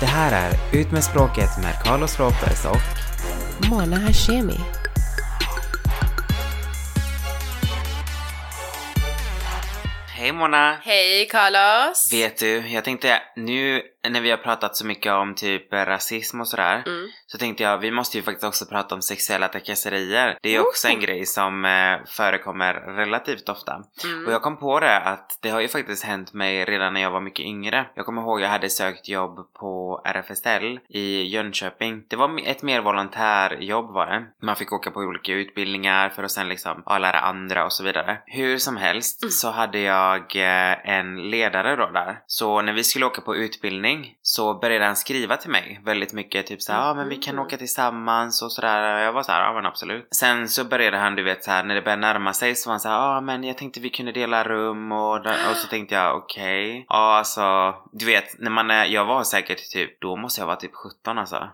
Det här är Ut med språket med Carlos Lopez och Mona Hashemi. Hej Mona! Hej Carlos! Vet du, jag tänkte nu när vi har pratat så mycket om typ rasism och sådär Mm. så tänkte jag vi måste ju faktiskt också prata om sexuella trakasserier. Det är ju också en grej som eh, förekommer relativt ofta. Mm. Och jag kom på det att det har ju faktiskt hänt mig redan när jag var mycket yngre. Jag kommer ihåg jag hade sökt jobb på RFSL i Jönköping. Det var ett mer volontärjobb var det. Man fick åka på olika utbildningar för att sen liksom ja, lära andra och så vidare. Hur som helst Mm. så hade jag eh, en ledare då där. Så när vi skulle åka på utbildning så började han skriva till mig väldigt mycket typ såhär, ja ah, men vi kan Mhm. åka tillsammans och sådär. Jag var såhär, ja men absolut. Sen så började han du vet såhär när det började närma sig så var han såhär, ja ah, men jag tänkte vi kunde dela rum och, och så tänkte jag okej. Ja alltså, du vet när man är, jag var säkert typ, då måste jag vara typ 17 alltså.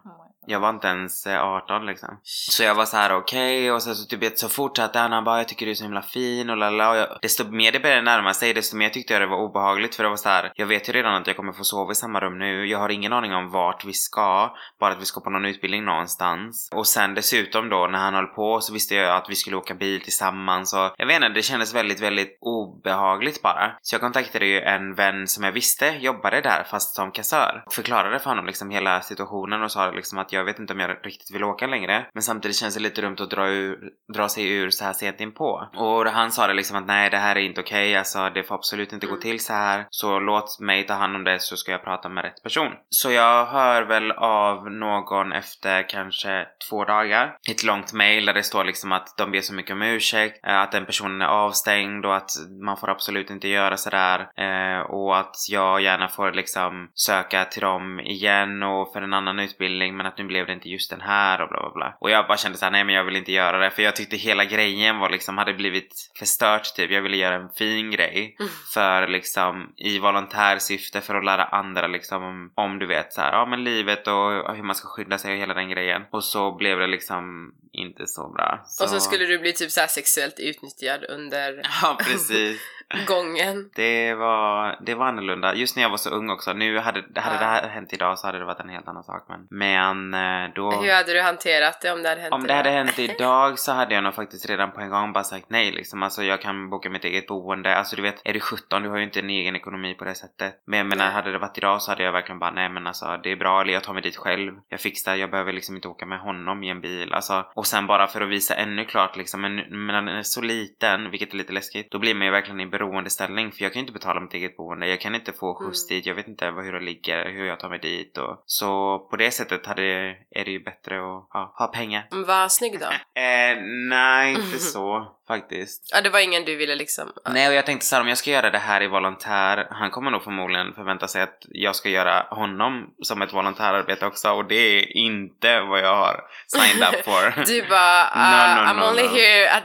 Jag var inte ens eh, 18 liksom. Så jag var så här okej och sen så typ vet, så fortsatte han, han bara jag tycker du är så himla fin och lala och jag, desto mer det började närma sig desto mer tyckte jag det var obehagligt för det var så här. jag vet ju redan att jag kommer få sova i samma rum nu, jag har ingen aning om vart vi ska, bara att vi ska på någon utbildning någonstans. Och sen dessutom då när han höll på så visste jag att vi skulle åka bil tillsammans och jag vet inte, det kändes väldigt, väldigt obehagligt bara. Så jag kontaktade ju en vän som jag visste jobbade där fast som kassör. Förklarade för honom liksom hela situationen och sa liksom att jag vet inte om jag riktigt vill åka längre. Men samtidigt känns det lite dumt att dra, ur, dra sig ur så här sent inpå. Och han sa det liksom att nej det här är inte okej, alltså det får absolut inte gå Mm. till så här. Så låt mig ta hand om det så ska jag prata med rätt person. Så jag hör väl av någon efter kanske två dagar. Ett långt mail där det står liksom att de ber så mycket om ursäkt, eh, att den personen är avstängd och att man får absolut inte göra sådär. Eh, och att jag gärna får liksom söka till dem igen och för en annan utbildning men att nu blev det inte just den här och bla bla bla. Och jag bara kände såhär, nej men jag vill inte göra det för jag tyckte hela grejen var liksom, hade blivit förstört typ. Jag ville göra en fin grej Mm. för liksom i volontärsyfte för att lära andra liksom om, om du vet så här, ja men livet och hur man ska skydda sig och hela den grejen. Och så blev det liksom inte så bra. Så... Och så skulle du bli typ så här sexuellt utnyttjad under Ja precis. Gången. Det var, det var annorlunda. Just när jag var så ung också. Nu hade, hade Ja. det här hänt idag så hade det varit en helt annan sak. Men, men eh, då... Hur hade du hanterat det om det hade hänt Om det idag? hade hänt idag så hade jag nog faktiskt redan på en gång bara sagt nej liksom. Alltså jag kan boka mitt eget boende. Alltså du vet, är du 17 du har ju inte en egen ekonomi på det sättet. Men jag menar, hade det varit idag så hade jag verkligen bara nej men alltså det är bra eller jag tar mig dit själv. Jag fixar, jag behöver liksom inte åka med honom i en bil. Alltså, och sen bara för att visa ännu klart liksom, men, men när den är så liten, vilket är lite läskigt, då blir man ju verkligen i beroendeställning för jag kan inte betala mitt eget boende. Jag kan inte få skjuts Mm. dit, jag vet inte vad- hur det ligger, hur jag tar mig dit och så på det sättet hade, är det ju bättre att ja, ha pengar. Mm, han snygg då? Eh, nej, inte så faktiskt. Ja, det var ingen du ville liksom... ja. Nej, och jag tänkte såhär, om jag ska göra det här i volontär, han kommer nog förmodligen förvänta sig att jag ska göra honom som ett volontärarbete också och det är inte vad jag har signed up for. Du bara, uh, No, no, I'm no, only here at,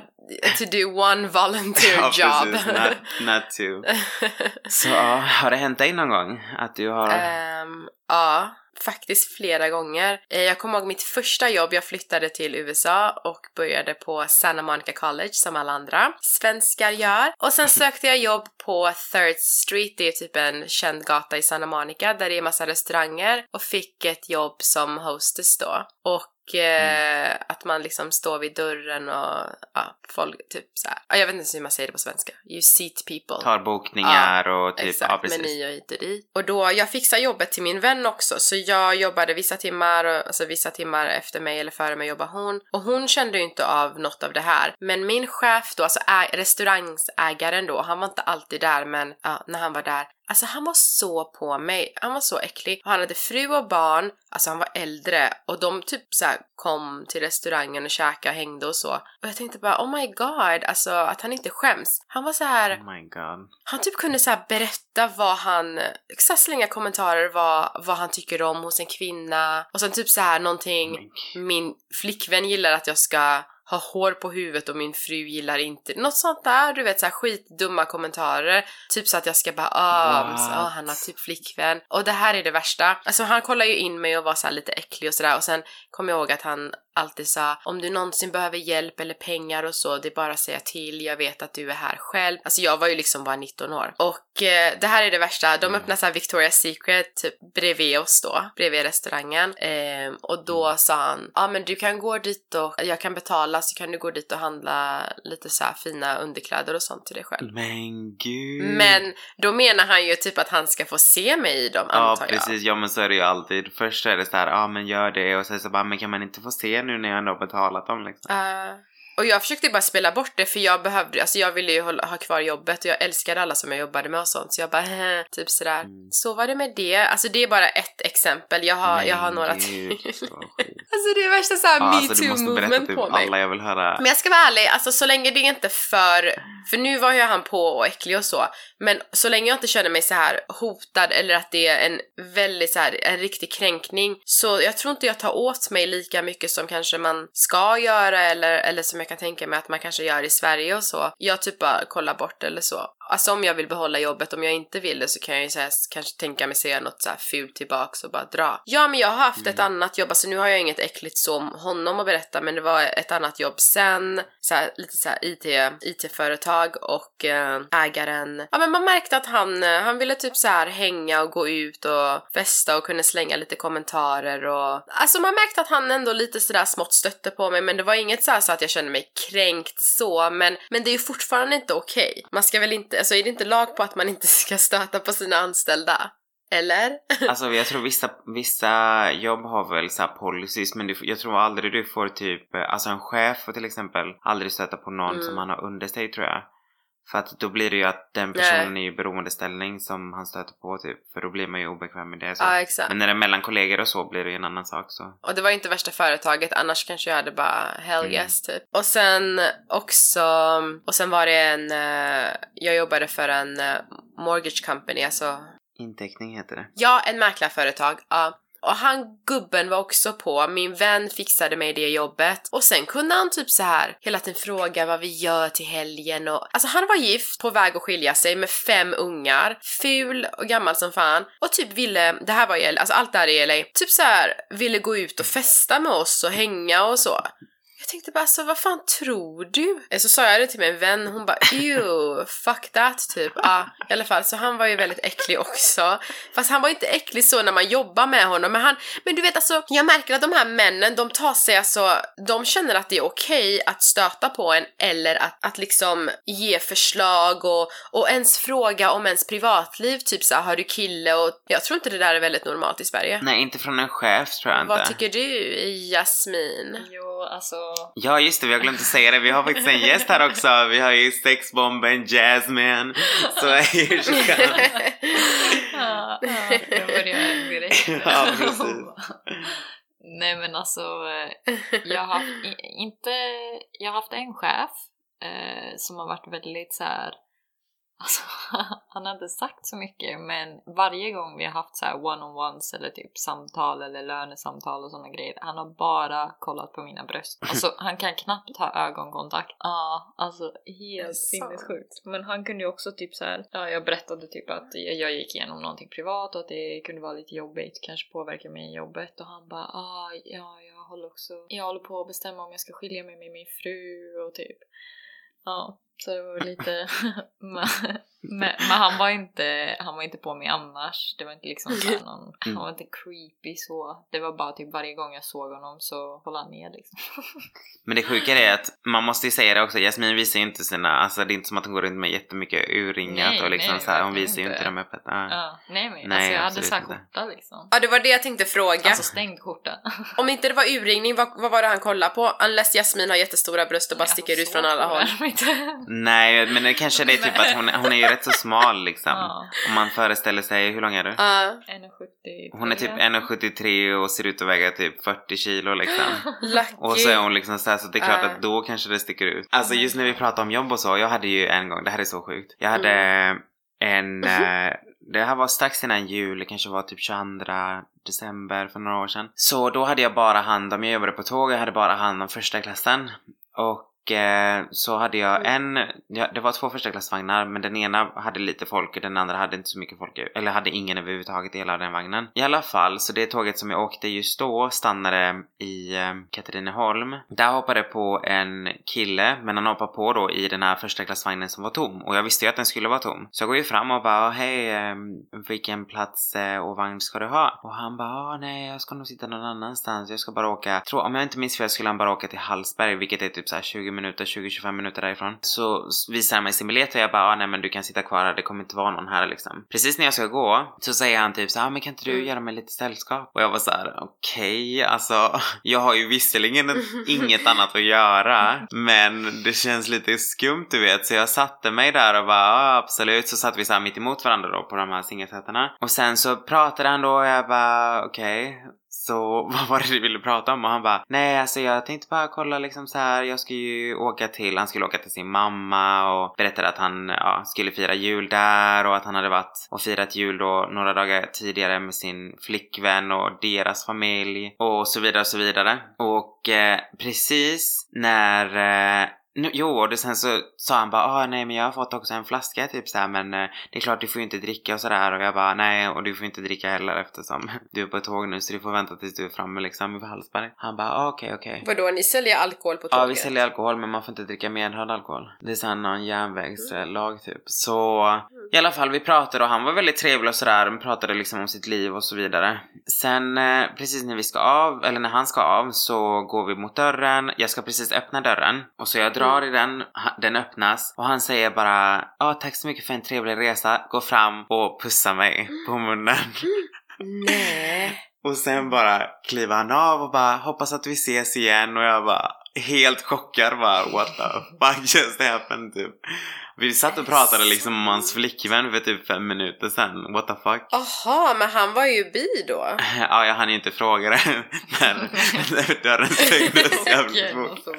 to do one volunteer ja, job. precis. Not, not two. Så har det hänt dig någon gång att du har... Ehm, ja, faktiskt flera gånger. Eh, Jag kommer ihåg mitt första jobb, jag flyttade till USA och började på Santa Monica College som alla andra svenskar gör. Och sen sökte jag jobb på Third Street, det är typ en känd gata i Santa Monica där det är massa restauranger och fick ett jobb som hostess då. Och eh, att man liksom står vid dörren och ja, folk typ såhär, ja, jag vet inte ens hur man säger det på svenska. You seat people. tar bokningar och typ, Exakt, ja precis. meny och hit och dit. Och då, jag fixade jobbet till min vän också, så jag jobbade vissa timmar, och, alltså vissa timmar efter mig eller före mig jobbade hon. Och hon kände ju inte av något av det här. Men min chef då, alltså restaurangsägaren då, han var inte alltid där men ja, när han var där, Alltså han var så på mig, han var så äcklig. Och han hade fru och barn, alltså han var äldre och de typ så kom till restaurangen och käkade, hängde och så. Och jag tänkte bara oh my god, alltså att han inte skäms. Han var så här Oh my god. han typ kunde så berätta vad han, här slänga kommentarer vad, vad han tycker om hos en kvinna och sen typ så här någonting Oh min flickvän gillar att jag ska har hår på huvudet och min fru gillar inte Något sånt där, du vet så här skitdumma kommentarer. Typ så att jag ska bara ah, så, ah, han har typ flickvän. Och det här är det värsta. Alltså han kollar ju in mig och var så här lite äcklig och sådär och sen kom jag ihåg att han alltid sa om du någonsin behöver hjälp eller pengar och så, det är bara att säga till, jag vet att du är här själv. Alltså jag var ju liksom bara 19 år. Och eh, det här är det värsta, de öppnade så här Victoria's Secret typ bredvid oss då, bredvid restaurangen. Ehm, och då sa han, ja ah, men du kan gå dit och jag kan betala så kan du gå dit och handla lite så fina underkläder och sånt till dig själv. Men gud. Men då menar han ju typ att han ska få se mig i dem Ja antar jag. precis, ja men så är det ju alltid. Först är det så här, ja men gör det och sen så bara, men kan man inte få se nu när jag ändå har betalat dem liksom? Eh, och jag försökte bara spela bort det för jag behövde, alltså jag ville ju hålla, ha kvar jobbet och jag älskade alla som jag jobbade med och sånt så jag bara "Hä", typ sådär. Mm. Så var det med det. Alltså det är bara ett exempel, jag har, jag har några till. Alltså det är värsta såhär Ja, alltså, metoo-movement typ på mig. alla jag vill höra. Men jag ska vara ärlig, alltså så länge det inte är för... För nu var ju han på och äcklig och så. Men så länge jag inte känner mig så här hotad eller att det är en väldigt så här, en riktig kränkning. Så jag tror inte jag tar åt mig lika mycket som kanske man ska göra eller, eller som jag kan tänka mig att man kanske gör i Sverige och så. Jag typ bara kollar bort eller så. Alltså om jag vill behålla jobbet, om jag inte vill det så kan jag ju så här, kanske tänka mig säga något så här fult tillbaks och bara dra. Ja men jag har haft ett annat jobb, alltså nu har jag inget äckligt så om honom att berätta men det var ett annat jobb sen, så här, lite så här IT, IT-företag och eh, ägaren, ja men man märkte att han, eh, han ville typ så här hänga och gå ut och festa och kunde slänga lite kommentarer och alltså man märkte att han ändå lite sådär smått stötte på mig men det var inget så, här så att jag kände mig kränkt så men, men det är ju fortfarande inte okej. Man ska väl inte, alltså är det inte lag på att man inte ska stöta på sina anställda? Eller? Alltså jag tror vissa, vissa jobb har väl så policies men du, jag tror aldrig du får typ, eh, alltså en chef får till exempel aldrig stöta på någon Mm. som han har under sig tror jag. För att då blir det ju att den personen är i beroendeställning som han stöter på typ. För då blir man ju obekväm med det. Så. Ja exakt. Men när det är mellan kollegor och så blir det ju en annan sak så. Och det var inte värsta företaget, annars kanske jag hade bara hell Mm. yes typ. Och sen också, och sen var det en, eh, jag jobbade för en eh, mortgage company, alltså Inteckning heter det. Ja, en mäklarföretag. Ja. Och han gubben var också på, min vän fixade mig det jobbet. Och sen kunde han typ så här hela tiden fråga vad vi gör till helgen och alltså han var gift, på väg att skilja sig med fem ungar, ful och gammal som fan. Och typ ville, det här var i LA, alltså allt det här i LA, typ så här ville gå ut och festa med oss och hänga och så. Tänkte bara så vad fan tror du? Eh, Så sa jag det till min vän, hon bara ew, fuck that typ. Ja, i alla fall så han var ju väldigt äcklig också. Fast han var inte äcklig så när man jobbar med honom, men han, men du vet alltså, jag märker att de här männen, de tar sig alltså, de känner att det är okej att stöta på en eller att, att liksom ge förslag och, och ens fråga om ens privatliv, typ så här, har du kille och jag tror inte det där är väldigt normalt i Sverige. Nej, inte från en chef tror jag inte. Vad tycker du, Jasmin? Jo, alltså... Ja just det, vi har glömt att säga det. Vi har faktiskt en gäst här också. Vi har ju sexbomben Jasmine. Så är ju ja, ja, jag börjar direkt. Ja, precis. Nej men alltså, jag har haft, inte, jag har haft en chef eh, som har varit väldigt så här. Alltså, han har inte sagt så mycket men varje gång vi har haft så här one-on-ones eller typ samtal eller lönesamtal och sådana grejer han har bara kollat på mina bröst. Alltså han kan knappt ha ögonkontakt. Ja, alltså helt sinnessjukt. Men han kunde ju också typ så här. ja jag berättade typ att jag gick igenom någonting privat och att det kunde vara lite jobbigt, kanske påverka mig i jobbet och han bara ah, ja jag håller också, jag håller på att bestämma om jag ska skilja mig med min fru och typ Ja, så det var väl lite... men, han var inte, han var inte på mig annars. Det var inte liksom så här någon, han var inte creepy så. Det var bara typ varje gång jag såg honom så höll han ner liksom. Men det sjuka är att man måste ju säga det också, Jasmin visar ju inte sina, alltså det är inte som att hon går runt med jättemycket urringat Nej, och liksom nej, så här, hon visar ju inte. dem öppet. Ja. Ja, nej men Nej, alltså jag hade så här skjorta liksom. Ja, det var det jag tänkte fråga. Alltså stängd skjorta. Om inte det var urringning, vad, vad var det han kollade på? Unless Jasmin har jättestora bröst och bara sticker Alltså, ut från alla håll. Nej, men det kanske det är typ att hon, hon är ju rätt så smal liksom. Ja. Om man föreställer sig, hur lång är du? Ja, 1,70. Hon är typ 1,73 och ser ut att väga typ 40 kilo liksom. lucky. Och så är hon liksom så här, så det är klart Ja. att då kanske det sticker ut. Alltså just när vi pratar om jobb och så, jag hade ju en gång, det här är så sjukt. Jag hade en, eh, det här var strax innan jul, det kanske var typ 22 december för några år sedan. Så då hade jag bara hand om, jag jobbade på tåg, jag hade bara hand om första klassen. Och så hade jag Mm. en, ja, det var två första klassvagnar men den ena hade lite folk och den andra hade inte så mycket folk, eller hade ingen överhuvudtaget i hela den vagnen. I alla fall, så det tåget som jag åkte just då stannade i eh, Katrineholm. Där hoppade på en kille, men han hoppade på då i den här första klassvagnen som var tom och jag visste ju att den skulle vara tom. Så jag går ju fram och bara hej, eh, vilken plats eh, och vagn ska du ha? Och han bara ah, nej jag ska nog sitta någon annanstans, jag ska bara åka, tror, om jag inte minns fel skulle han bara åka till Hallsberg vilket är typ så här 20 minuter, 20-25 minuter därifrån. Så visar han mig sin biljett och jag bara ah, nej men du kan sitta kvar här, det kommer inte vara någon här liksom. Precis när jag ska gå så säger han typ så ah, men kan inte du Mm. göra mig lite sällskap? Och jag var så här okej, alltså jag har ju visserligen inget annat att göra men det känns lite skumt du vet så jag satte mig där och bara ah, absolut så satt vi så här mitt emot varandra då på de här singelsätena och sen så pratade han då och jag bara okej så vad var det du ville prata om? Och han bara nej alltså jag tänkte bara kolla liksom så här jag ska ju åka till, han skulle åka till sin mamma och berättade att han ja, skulle fira jul där och att han hade varit och firat jul då några dagar tidigare med sin flickvän och deras familj och så vidare och så vidare. Och eh, precis när eh, jo, och sen så sa han bara ah, nej men jag har fått också en flaska typ så här, men eh, det är klart du får ju inte dricka och sådär och jag bara nej och du får inte dricka heller eftersom du är på tåg nu så du får vänta tills du är framme liksom vid Hallsberg. Han bara ah, okej okej. Vadå, ni säljer alkohol på tåget? Ja, vi säljer alkohol men man får inte dricka medhörd alkohol. Det är såhär någon järnvägslag typ. Så i alla fall vi pratade och han var väldigt trevlig och sådär. Vi pratade liksom om sitt liv och så vidare. Sen eh, precis när vi ska av, eller när han ska av så går vi mot dörren. Jag ska precis öppna dörren och så jag drar i den, den öppnas och han säger bara ja tack så mycket för en trevlig resa. Går fram och pussar mig på munnen. Nej. Och sen bara kliver han av och bara hoppas att vi ses igen och jag bara helt chockad bara what the fuck just happened typ. Vi satt och pratade liksom om hans flickvän för typ fem minuter sen. What the fuck? Aha, men han var ju bi då. Ja, jag hann ju inte fråga det när, när dörren stängdes jävligt fort.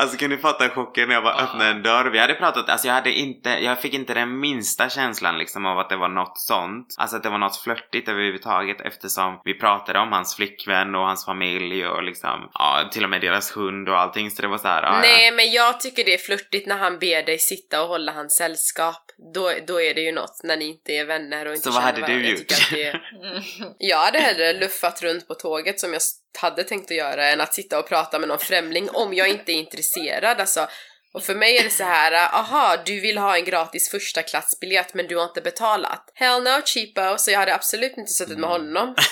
Alltså. Kan ni fatta chocken när jag bara Ja. öppnade en dörr? Vi hade pratat, alltså jag hade inte, jag fick inte den minsta känslan liksom av att det var något sånt. Alltså att det var något flörtigt överhuvudtaget eftersom vi pratade om hans flickvän och hans familj och liksom, ja till och med deras hund och allting så det var så här, ja, ja. Nej, men jag tycker det är flörtigt när han ber dig sitta och hålla hans sällskap. Då, då är det ju något när ni inte är vänner och inte Så vad hade varandra. du gjort? det är... Jag hade hellre luffat runt på tåget som jag hade tänkt att göra än att sitta och prata med någon främling om jag inte är intresserad. Alltså, och för mig är det så här, aha, du vill ha en gratis första klassbiljett men du har inte betalat. Hell no cheapo, så jag hade absolut inte suttit med Mm. honom.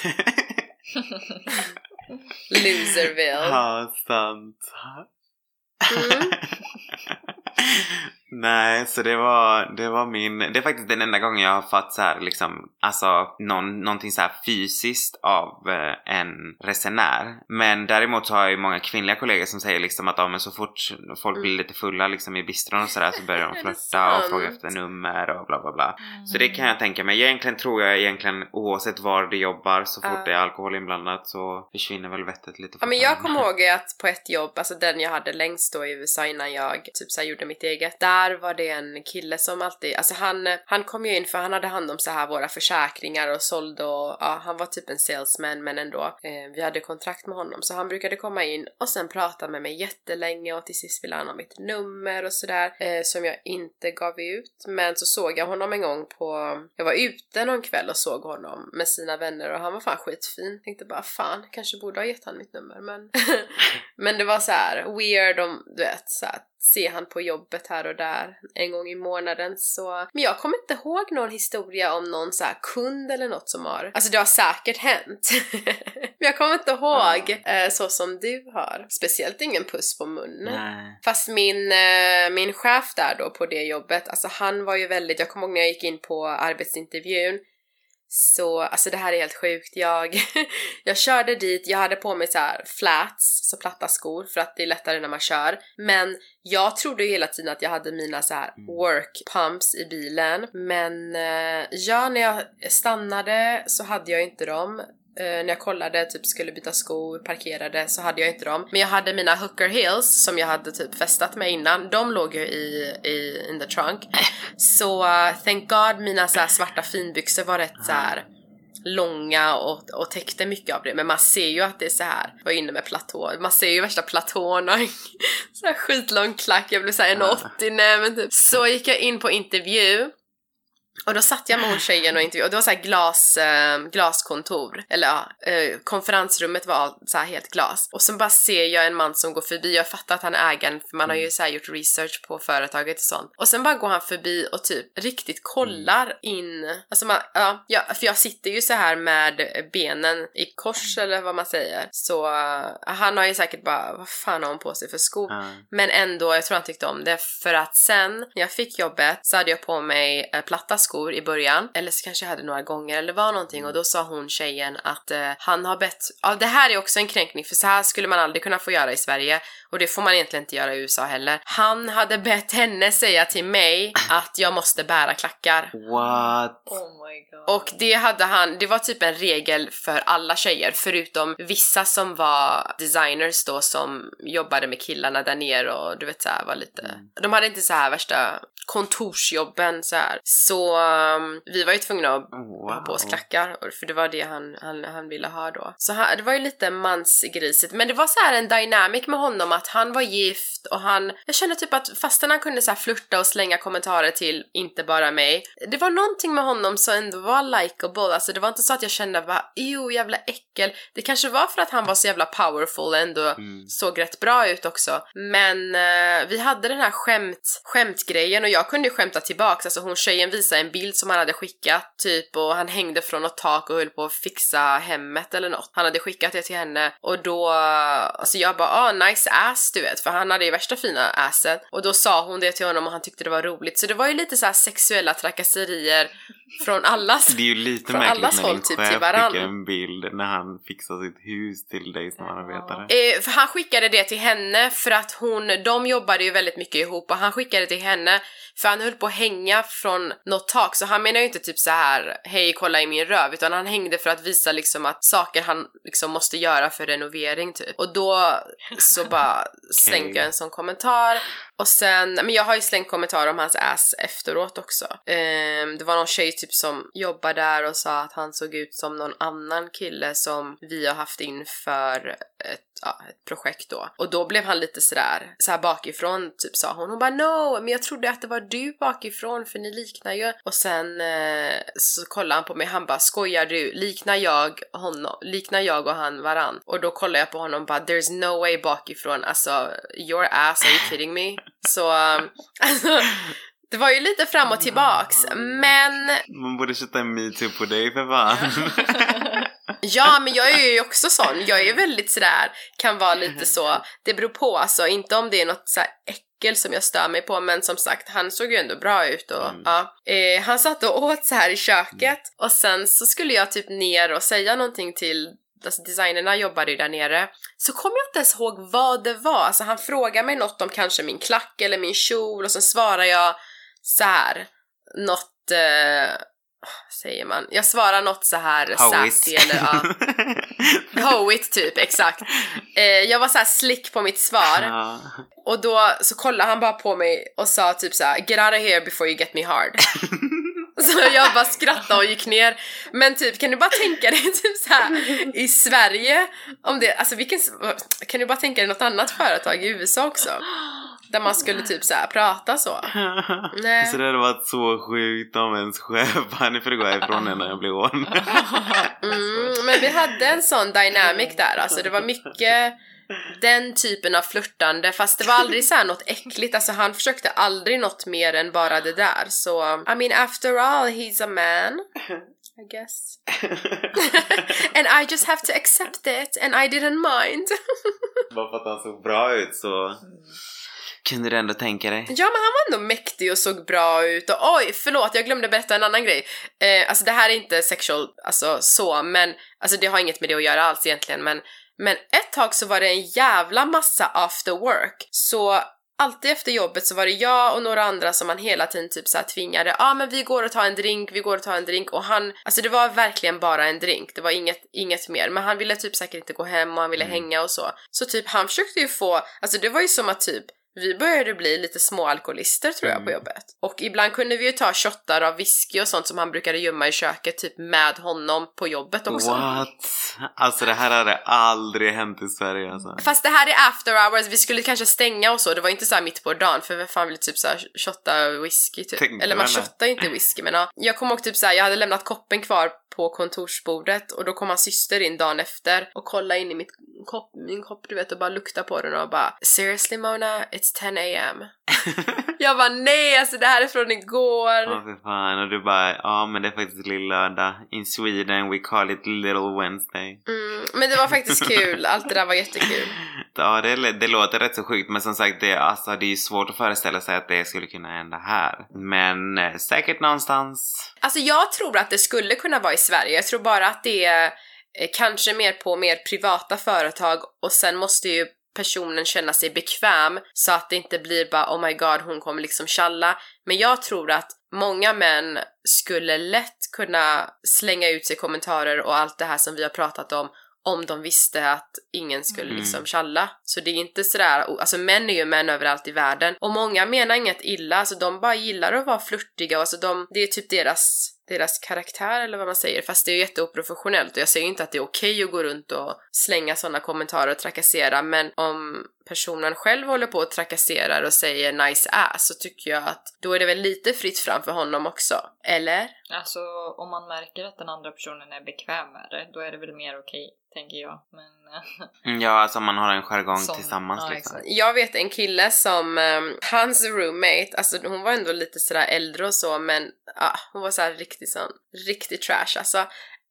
Loserville. Ja, sant. Mm. Nej, så det var, det var min, det är faktiskt den enda gången jag har fått så här liksom, alltså någon, någonting så här fysiskt av eh, en resenär. Men däremot så har jag ju många kvinnliga kollegor som säger liksom att ja, men så fort folk blir lite fulla liksom i bistron och sådär så börjar de flörta och fråga efter nummer och bla bla bla. Så det kan jag tänka mig. Egentligen tror jag egentligen oavsett var du jobbar så fort Ja. det är alkohol inblandat så försvinner väl vettet lite Ja men jag kommer ihåg att på ett jobb, alltså den jag hade längst då i USA innan jag typ så här gjorde mitt eget, där var det en kille som alltid, alltså han, han kom ju in för han hade hand om så här våra försäkringar och sålde och ja, han var typ en salesman men ändå. Eh, vi hade kontrakt med honom så han brukade komma in och sen prata med mig jättelänge och till sist ville han ha mitt nummer och sådär eh, som jag inte gav ut. Men så såg jag honom en gång på, jag var ute någon kväll och såg honom med sina vänner och han var fan skitfin. Tänkte bara fan, kanske borde ha gett han mitt nummer men Men det var så här weird om, du vet, så här, se han på jobbet här och där en gång i månaden så... Men jag kommer inte ihåg någon historia om någon så kund eller något som har... Alltså det har säkert hänt. Men jag kommer inte ihåg eh, så som du har. Speciellt ingen puss på munnen. Nej. Fast min, eh, min chef där då på det jobbet, alltså han var ju väldigt, jag kommer ihåg när jag gick in på arbetsintervjun så, alltså det här är helt sjukt. Jag, jag körde dit, jag hade på mig så här flats, så platta skor för att det är lättare när man kör. Men jag trodde ju hela tiden att jag hade mina så här Mm. work pumps i bilen. Men eh, ja, när jag stannade så hade jag inte dem. Eh, när jag kollade, typ skulle byta skor, parkerade, så hade jag inte dem. Men jag hade mina hooker heels som jag hade typ festat med innan. De låg ju i, i in the trunk. Så uh, thank God mina så svarta finbyxor var rätt så här långa och, och täckte mycket av det. Men man ser ju att det är så här. var inne med platå. Man ser ju värsta platåerna. så här skitlång klack. Jag blev såhär 1,80 nej men typ. Så gick jag in på intervju och då satt jag hon tjejen och intervjuade och det var så glas, eh, glaskontor. Eller ja, eh, konferensrummet var så helt glas. Och sen bara ser jag en man som går förbi, jag fattar att han är ägaren för man har ju så här gjort research på företaget och sånt. Och sen bara går han förbi och typ riktigt kollar in, alltså man, ja, ja för jag sitter ju så här med benen i kors eller vad man säger. Så uh, han har ju säkert bara, vad fan har hon på sig för skor? Ja. Men ändå, jag tror han tyckte om det för att sen när jag fick jobbet så hade jag på mig eh, platta skor i början. Eller så kanske jag hade några gånger eller var någonting och då sa hon tjejen att eh, han har bett, ja det här är också en kränkning för så här skulle man aldrig kunna få göra i Sverige och det får man egentligen inte göra i USA heller. Han hade bett henne säga till mig att jag måste bära klackar. What? Oh my god. Och det hade han, det var typ en regel för alla tjejer förutom vissa som var designers då som jobbade med killarna där nere och du vet såhär var lite, Mm. de hade inte så här värsta kontorsjobben så här. Så um, vi var ju tvungna att Wow. ha på oss klackar för det var det han, han, han ville ha då. Så han, det var ju lite mansgrisigt men det var så här en dynamic med honom att han var gift och han, jag kände typ att fastän han kunde så flirta och slänga kommentarer till inte bara mig, det var någonting med honom som ändå var likeable, alltså det var inte så att jag kände bara jo jävla äckel, det kanske var för att han var så jävla powerful och ändå Mm. såg rätt bra ut också. Men eh, vi hade den här skämt, skämtgrejen och jag kunde ju skämta tillbaks, alltså hon tjejen visade en bild som han hade skickat typ och han hängde från något tak och höll på att fixa hemmet eller något. Han hade skickat det till henne och då, alltså jag bara ah nice ass du vet för han hade ju värsta fina assen och då sa hon det till honom och han tyckte det var roligt så det var ju lite så här sexuella trakasserier från allas. Det är ju lite Från märkligt när din typ chef skickar en bild när han fixar sitt hus till dig som samarbetare. Eh, för han skickade det till henne för att hon, de jobbade ju väldigt mycket ihop och han skickade till henne för han höll på att hänga från något tak. Så han menar ju inte typ så här hej kolla i min röv utan han hängde för att visa liksom att saker han liksom måste göra för renovering typ. Och då så bara slängde jag en sån kommentar och sen, men jag har ju slängt kommentarer om hans ass efteråt också. Um, det var någon tjej typ som jobbar där och sa att han såg ut som någon annan kille som vi har haft inför ett, ja, ett projekt då. Och då blev han lite sådär, så här bakifrån typ sa hon. Hon bara no, men jag trodde att det var du bakifrån för ni liknar ju. Och sen eh, så kollade han på mig, han bara skojar du? Liknar jag honom? Liknar jag och han varann? Och då kollade jag på honom och bara there's no way bakifrån, alltså your ass, are you kidding me? Så, um, alltså, det var ju lite fram och tillbaks, men Man borde sätta en metoo på dig för fan. Ja, men jag är ju också sån. Jag är ju väldigt sådär, kan vara lite så, det beror på alltså, inte om det är något så äckel som jag stör mig på, men som sagt, han såg ju ändå bra ut och Mm. ja. Eh, han satt och åt så här i köket och sen så skulle jag typ ner och säga någonting till Alltså designerna jobbade ju där nere. Så kom jag inte ens ihåg vad det var. Alltså han frågade mig något om kanske min klack eller min kjol och sen svarar jag så här något eh, säger man? Jag svarar något så här sassy eller ja. Hoigt typ, exakt. Eh, jag var så här slick på mitt svar Ja. och då så kollade han bara på mig och sa typ så här: get out of here before you get me hard. Så jag bara skrattade och gick ner. Men typ kan du bara tänka dig typ så här i Sverige om det, alltså vilken, kan du bara tänka dig något annat företag i USA också? Där man skulle typ så här prata så. Nej. Så det hade varit så sjukt om ens chef nu får gå härifrån nu när jag blir on. Mm, men vi hade en sån dynamic där, alltså det var mycket den typen av flörtande fast det var aldrig så här något äckligt, alltså han försökte aldrig något mer än bara det där så I mean after all he's a man I guess and I just have to accept it and I didn't mind Bara för att han såg bra ut så kunde du ändå tänka dig. Ja men han var ändå mäktig och såg bra ut och oj förlåt jag glömde berätta en annan grej. Eh, alltså det här är inte sexual, alltså så men alltså det har inget med det att göra alls egentligen men men ett tag så var det en jävla massa after work så Alltid efter jobbet så var det jag och några andra som man hela tiden typ så här tvingade, ja ah, men vi går och tar en drink, vi går och tar en drink och han, alltså det var verkligen bara en drink, det var inget, inget mer, men han ville typ säkert inte gå hem och han ville Mm. hänga och så. Så typ han försökte ju få, alltså det var ju som att typ vi började bli lite små alkoholister tror jag på Mm. jobbet. Och ibland kunde vi ju ta shottar av whisky och sånt som han brukade gömma i köket typ med honom på jobbet också. What? Alltså det här hade aldrig hänt i Sverige alltså. Fast det här är after hours, vi skulle kanske stänga och så, det var inte så här mitt på dagen för vem fan vill typ såhär shotta whisky typ. Tänkte Eller man shottar ju inte whisky men ja. Jag kommer ihåg typ såhär, jag hade lämnat koppen kvar på kontorsbordet och då kom hans syster in dagen efter och kollade in i mitt kopp, min kopp du vet och bara luktade på den och bara Seriously Mona, it's 10 am. jag bara nej alltså det här är från igår. Ja för fan och du bara ja men det är faktiskt lill-lördag. In Sweden we call it little Wednesday. Mm, men det var faktiskt kul, allt det där var jättekul. Ja det, det låter rätt så sjukt men som sagt det, alltså, det är ju svårt att föreställa sig att det skulle kunna hända här. Men eh, säkert någonstans. Alltså jag tror att det skulle kunna vara i Sverige. Jag tror bara att det är eh, kanske mer på mer privata företag och sen måste ju personen känna sig bekväm så att det inte blir bara oh my god hon kommer liksom tjalla. Men jag tror att många män skulle lätt kunna slänga ut sig kommentarer och allt det här som vi har pratat om om de visste att ingen skulle Mm. liksom tjalla. Så det är inte sådär, alltså män är ju män överallt i världen och många menar inget illa, alltså de bara gillar att vara flörtiga alltså de, det är typ deras deras karaktär eller vad man säger, fast det är ju jätteoprofessionellt och jag säger inte att det är okej att gå runt och slänga sådana kommentarer och trakassera men om personen själv håller på och trakasserar och säger nice ass så tycker jag att då är det väl lite fritt fram för honom också. Eller? Alltså om man märker att den andra personen är bekväm med det, då är det väl mer okej, tänker jag. Men eh, Mm, Ja alltså man har en jargong Som- tillsammans ja, liksom. exakt. Jag vet en kille som, ehm, hans roommate, alltså hon var ändå lite sådär äldre och så men ja, hon var såhär riktigt sån, riktig trash alltså.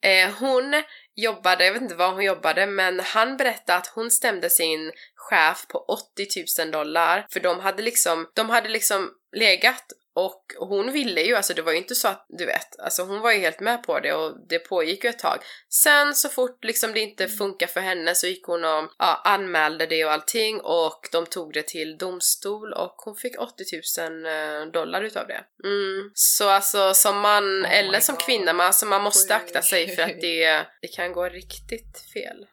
Eh, hon jobbade, jag vet inte vad hon jobbade, men han berättade att hon stämde sin chef på 80 000 dollar för de hade liksom, de hade liksom legat och hon ville ju, alltså det var ju inte så att, du vet, alltså hon var ju helt med på det och det pågick ju ett tag. Sen så fort liksom det inte funkar för henne så gick hon och ja, anmälde det och allting och de tog det till domstol och hon fick 80 000 eh, dollar utav det. Mm. Så alltså som man, Oh eller som God. kvinna, man, alltså, man måste akta sig för att det, det kan gå riktigt fel.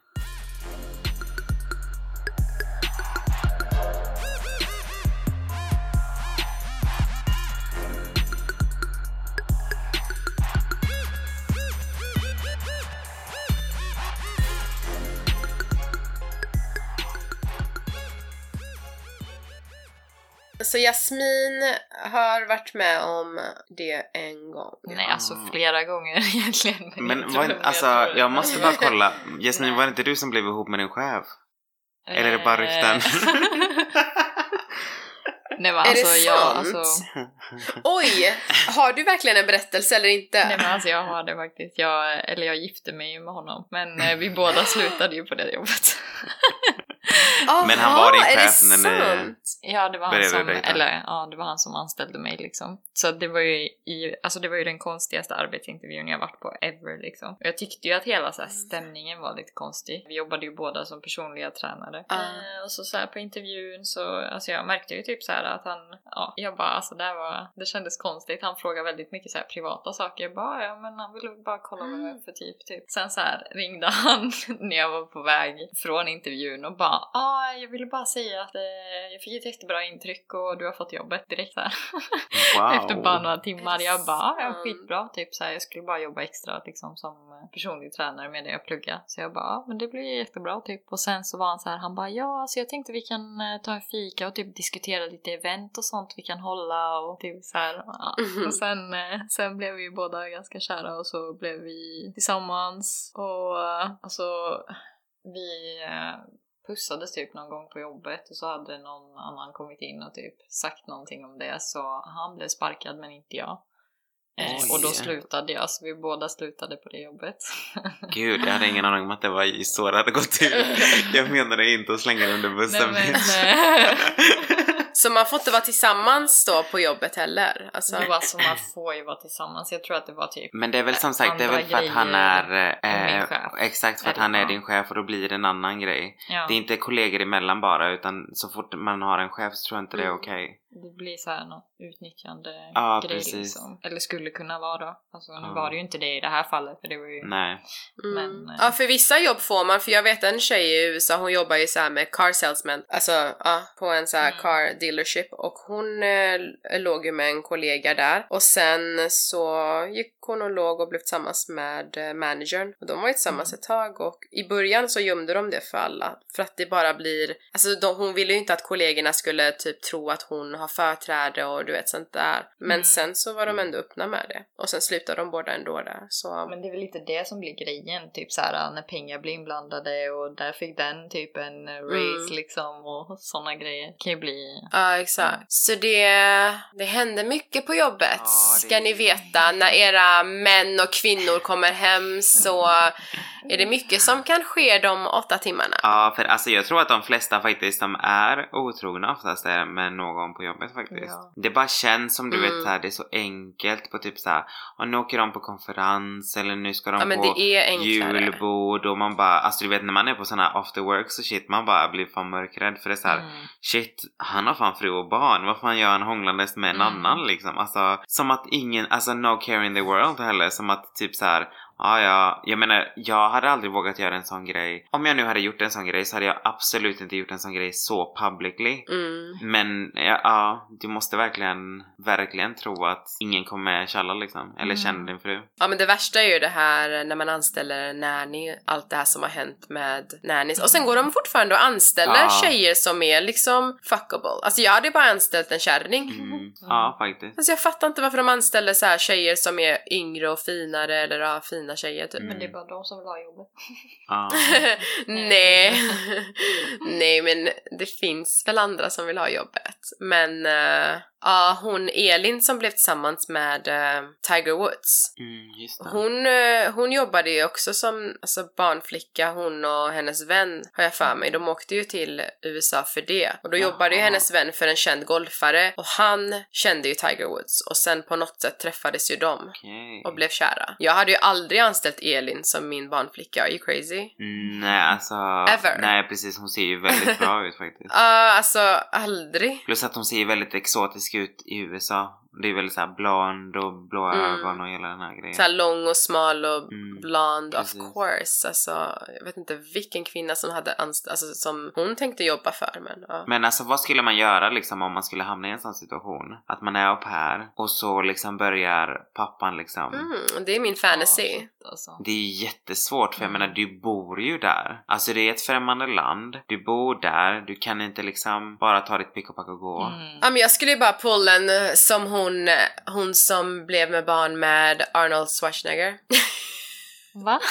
Så Jasmin har varit med om det en gång. nej, alltså flera gånger egentligen. Men Jag var, tror- alltså jag måste bara kolla. Jasmin var det inte du som blev ihop med din chef? Eller är det bara rykten? nej men Är det alltså jag, sant? alltså, Oj! Har du verkligen en berättelse eller inte? nej men alltså jag har det faktiskt. Jag, eller jag gifte mig ju med honom. Men eh, vi båda slutade ju på det jobbet. Men han var din Aha, chef när ni-? Ja, det var han Började som, dejta. eller ja, det var han som anställde mig liksom. Så det var ju i, alltså det var ju den konstigaste arbetsintervjun jag varit på ever liksom. Och jag tyckte ju att hela så här stämningen var lite konstig. Vi jobbade ju båda som personliga tränare. Eh, och så så här på intervjun så, alltså jag märkte ju typ så här att han, ja, jag bara alltså det här var, det kändes konstigt. Han frågade väldigt mycket så här privata saker. Jag bara, ja men han ville bara kolla vad jag är för typ, typ. Sen så här ringde han när jag var på väg från intervjun och bara, ah, jag ville bara säga att eh, jag fick ett jättebra intryck och du har fått jobbet direkt så här. Wow. Efter bara några timmar. Jag bara, ah, ja sant? skitbra. Typ så här, jag skulle bara jobba extra liksom som personlig tränare med det jag pluggar. Så jag bara, ah, men det blir jättebra typ. Och sen så var han så här, han bara, ja alltså jag tänkte vi kan eh, ta en fika och typ diskutera lite event och sånt vi kan hålla och typ så här. Ja. Mhm. Och sen, eh, sen blev vi ju båda ganska kära och så blev vi tillsammans och eh, alltså vi eh, pussades typ någon gång på jobbet och så hade någon annan kommit in och typ sagt någonting om det så han blev sparkad men inte jag. Eh, och då slutade jag, så vi båda slutade på det jobbet. Gud, jag hade ingen aning om att det var så det hade gått till. Jag menade inte att slänga det under bussen. Nej, men, eh, Så man får inte vara tillsammans då på jobbet heller? Alltså, det var så man får ju vara tillsammans. Jag tror att det var typ Men det är väl som sagt, det är väl för att han är... Eh, chef. exakt, för att han är din chef och då blir det en annan grej. ja. Det är inte kollegor emellan bara utan så fort man har en chef så tror jag inte det är Mm. okej. Det blir så här något utnyttjande Ja, grej precis. liksom. Eller skulle kunna vara. Alltså nu Ja. var det ju inte det i det här fallet för det var ju... Nej. Mm. Men, eh, Ja, för vissa jobb får man, för jag vet en tjej i USA, hon jobbar ju så här med car salesman, alltså ja, på en så här Mm. car dealership och hon eh, låg ju med en kollega där och sen så gick hon och låg och blev tillsammans med eh, managern och de var ju tillsammans Mm. ett tag och i början så gömde de det för alla för att det bara blir, alltså de, hon ville ju inte att kollegorna skulle typ tro att hon har företräde och du vet sånt där men Mm. sen så var de ändå öppna med det och sen slutade de båda ändå där så Men det är väl lite det som blir grejen, typ så här när pengar blir inblandade och där fick den typ en eh, raise Mm. liksom och såna grejer. kan ju bli... Ja, exakt. Så det, det händer mycket på jobbet, Ja, det- ska ni veta. När era män och kvinnor kommer hem så är det mycket som kan ske de åtta timmarna. Ja, för alltså jag tror att de flesta faktiskt som är otrogna oftast är med någon på jobbet faktiskt. Ja. Det bara känns som du Mm. vet så här, det är så enkelt på typ så här, och nu åker de på konferens eller nu ska de Ja, på julbord och man bara, alltså du vet när man är på såna här after works och shit, man bara blir fan mörkrädd för det är så här, Mm. shit, han har fan fru och barn, vad fan gör han hånglandes med en Mm. annan liksom? Alltså, som att ingen, alltså no care in the world heller, som att typ så här. Ja, ja, jag menar, jag hade aldrig vågat göra en sån grej. Om jag nu hade gjort en sån grej så hade jag absolut inte gjort en sån grej så publicly. Mm. Men ja, ja, du måste verkligen, verkligen tro att ingen kommer tjalla liksom. Eller Mm. känner din fru. Ja men det värsta är ju det här när man anställer nanny, allt det här som har hänt med nannies. Och sen går de fortfarande och anställer Ja. tjejer som är liksom fuckable. Alltså jag hade bara anställt en kärring. Mm. Ja, faktiskt. Alltså jag fattar inte varför de anställer så här tjejer som är yngre och finare eller ja, fina tjejer typ. Mm. Men det är bara de som vill ha jobbet. Ja. Nej. Nej men det finns väl andra som vill ha jobbet. Men eh, ja, hon Elin som blev tillsammans med eh, Tiger Woods. Mm. Hon, eh, hon jobbade ju också som alltså, barnflicka, hon och hennes vän har jag för mig. De åkte ju till USA för det. Och då jobbade ju Jaha. hennes vän för en känd golfare och han kände ju Tiger Woods och sen på något sätt träffades ju de Okej. och blev kära. Jag hade ju aldrig anställt Elin som min barnflicka, are you crazy? Mm, nej, alltså. Ever. Nej, precis. Hon ser ju väldigt bra ut faktiskt. Ja, alltså aldrig. Plus att hon ser ju väldigt exotisk ut i USA. Det är väldigt såhär blond och blå Mm. ögon och hela den här grejen. Så här lång och smal och Mm, blond, of precis. course. Alltså, jag vet inte vilken kvinna som hade alltså som hon tänkte jobba för men ja. Men alltså vad skulle man göra liksom om man skulle hamna i en sån situation? Att man är au pair och så liksom börjar pappan liksom. Mm, det är min fantasy. Ja, alltså. Det är jättesvårt för jag Mm. menar du bor ju där. Alltså det är ett främmande land. Du bor där. Du kan inte liksom bara ta ditt pick och pack och gå. Mm. Ja men jag skulle ju bara pulla en eh, som hon, eh, hon som blev med barn med Arnold Schwarzenegger. Va?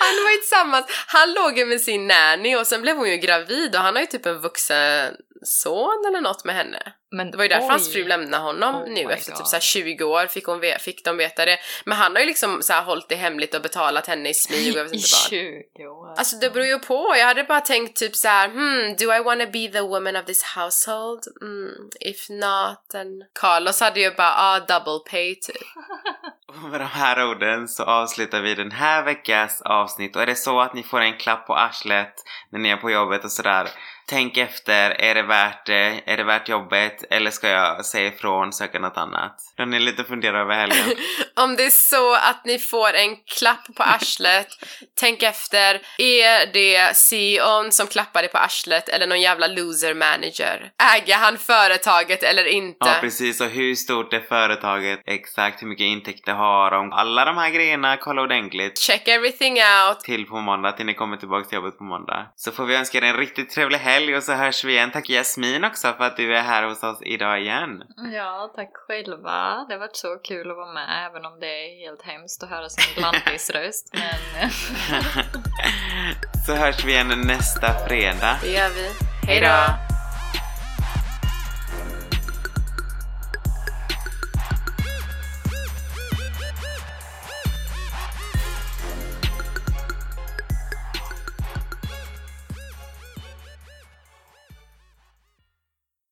Han var ju tillsammans, han låg ju med sin nanny och sen blev hon ju gravid och han har ju typ en vuxen son eller något med henne. Men Det var ju därför oj. hans fru lämnade honom Oh nu efter typ God. så här 20 år fick, hon ve- fick de veta det. Men han har ju liksom så här hållit det hemligt och betalat henne i smyg och jag vet I inte vad. 20 år. Alltså det beror ju på. Jag hade bara tänkt typ så här, hmm, do I wanna be the woman of this household? Mm, if not, then... Carlos hade ju bara, ah, double pay typ. Och med de här orden så avslutar vi den här veckans avsnitt och är det så att ni får en klapp på arslet när ni är på jobbet och sådär Tänk efter, är det värt det? Är det värt jobbet? Eller ska jag säga ifrån, söka något annat? Då ni lite fundera över helgen. Om det är så att ni får en klapp på arslet, tänk efter. Är det CEOn som klappar dig på arslet eller någon jävla loser manager? Äger han företaget eller inte? Ja precis, och hur stort är företaget? Exakt, hur mycket intäkter har de? Alla de här grejerna, kolla ordentligt. Check everything out. Till på måndag, till ni kommer tillbaka till jobbet på måndag. Så får vi önska er en riktigt trevlig helg och så hörs vi igen. Tack Jasmin också för att du är här hos oss idag igen. Ja, tack själva. Det har varit så kul att vara med, även om det är helt hemskt att höra sin lantisröst. Men så hörs vi igen nästa fredag. Det gör vi. Hej då!